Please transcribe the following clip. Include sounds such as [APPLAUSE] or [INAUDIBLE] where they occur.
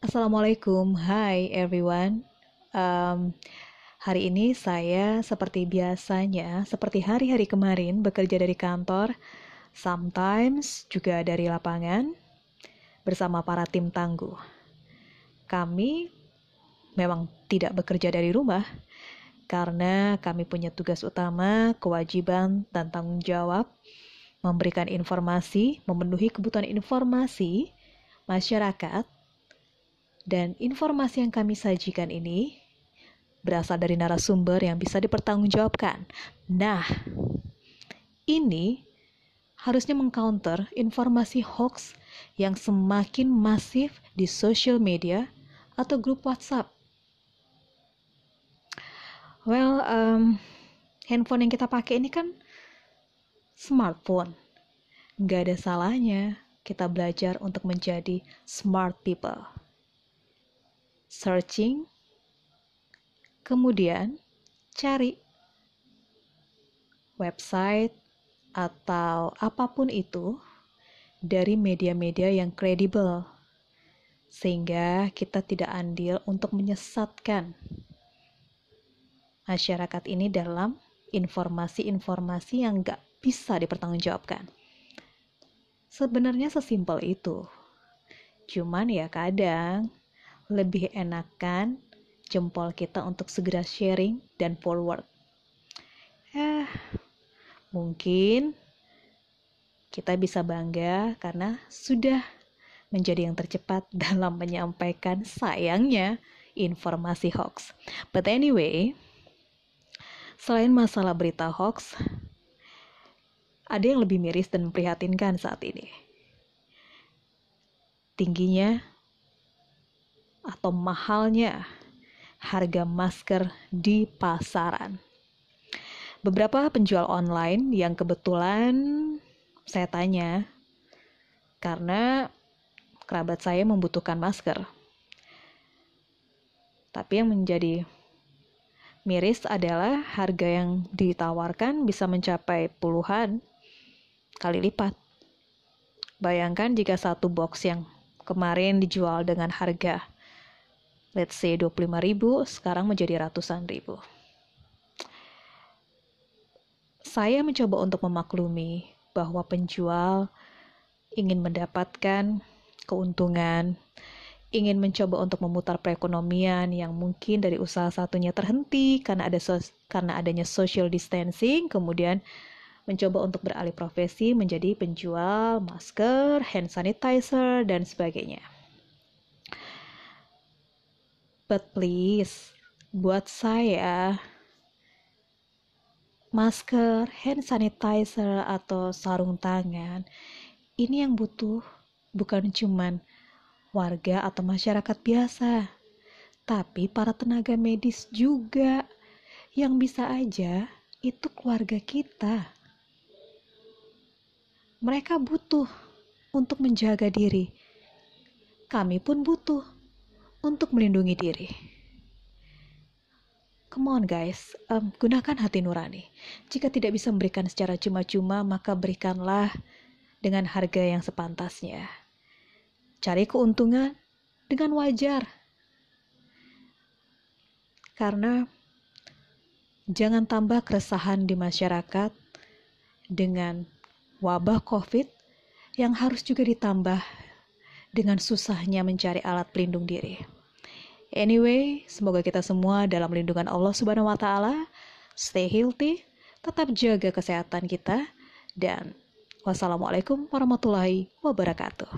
Assalamualaikum, hi everyone. Um, hari ini saya seperti biasanya, seperti hari-hari kemarin bekerja dari kantor, sometimes juga dari lapangan bersama para tim tangguh. Kami memang tidak bekerja dari rumah karena kami punya tugas utama, kewajiban, dan tanggung jawab memberikan informasi, memenuhi kebutuhan informasi masyarakat dan informasi yang kami sajikan ini berasal dari narasumber yang bisa dipertanggungjawabkan. Nah, ini harusnya mengcounter informasi hoax yang semakin masif di social media atau grup WhatsApp. Well, um, handphone yang kita pakai ini kan smartphone. Gak ada salahnya kita belajar untuk menjadi smart people searching, kemudian cari website atau apa pun itu dari media-media yang kredibel, sehingga kita tidak andil untuk menyesatkan masyarakat ini dalam informasi-informasi yang nggak bisa dipertanggungjawabkan. Sebenarnya sesimpel itu. Cuman ya kadang lebih enakan jempol kita untuk segera sharing dan forward. Eh, mungkin kita bisa bangga karena sudah menjadi yang tercepat [LAUGHS] dalam menyampaikan sayangnya informasi hoax. But anyway, selain masalah berita hoax, ada yang lebih miris dan memprihatinkan saat ini. Tingginya atau mahalnya harga masker di pasaran. Beberapa penjual online yang kebetulan saya tanya karena kerabat saya membutuhkan masker. Tapi yang menjadi miris adalah harga yang ditawarkan bisa mencapai puluhan kali lipat. Bayangkan jika satu box yang kemarin dijual dengan harga let's say 25 ribu, sekarang menjadi ratusan ribu. Saya mencoba untuk memaklumi bahwa penjual ingin mendapatkan keuntungan, ingin mencoba untuk memutar perekonomian yang mungkin dari usaha satunya terhenti karena ada sos karena adanya social distancing, kemudian mencoba untuk beralih profesi menjadi penjual masker, hand sanitizer, dan sebagainya. But please, buat saya, masker, hand sanitizer, atau sarung tangan, ini yang butuh bukan cuman warga atau masyarakat biasa, tapi para tenaga medis juga yang bisa aja itu keluarga kita. Mereka butuh untuk menjaga diri. Kami pun butuh untuk melindungi diri. Come on guys, um, gunakan hati nurani. Jika tidak bisa memberikan secara cuma-cuma, maka berikanlah dengan harga yang sepantasnya. Cari keuntungan dengan wajar. Karena jangan tambah keresahan di masyarakat dengan wabah COVID yang harus juga ditambah dengan susahnya mencari alat pelindung diri. Anyway, semoga kita semua dalam lindungan Allah Subhanahu wa taala, stay healthy, tetap jaga kesehatan kita dan wassalamualaikum warahmatullahi wabarakatuh.